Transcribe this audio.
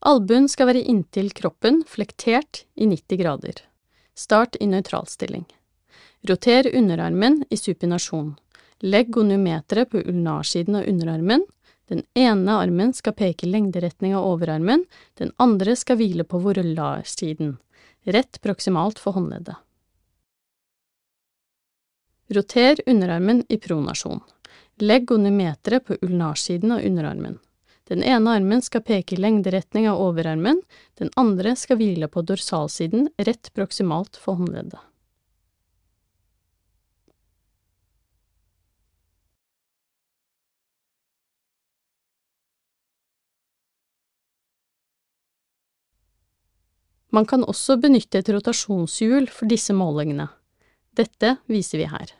Albuen skal være inntil kroppen, flektert i 90 grader. Start i nøytralstilling. Roter underarmen i supinasjon. Legg goniometeret på ulnarsiden av underarmen. Den ene armen skal peke i lengderetning av overarmen, den andre skal hvile på vorullarsiden, rett proksimalt for håndleddet. Roter underarmen i pronasjon. Legg goniometeret på ulnarsiden av underarmen. Den ene armen skal peke i lengderetning av overarmen, den andre skal hvile på dorsalsiden, rett proksimalt for håndleddet. Man kan også benytte et rotasjonshjul for disse målingene. Dette viser vi her.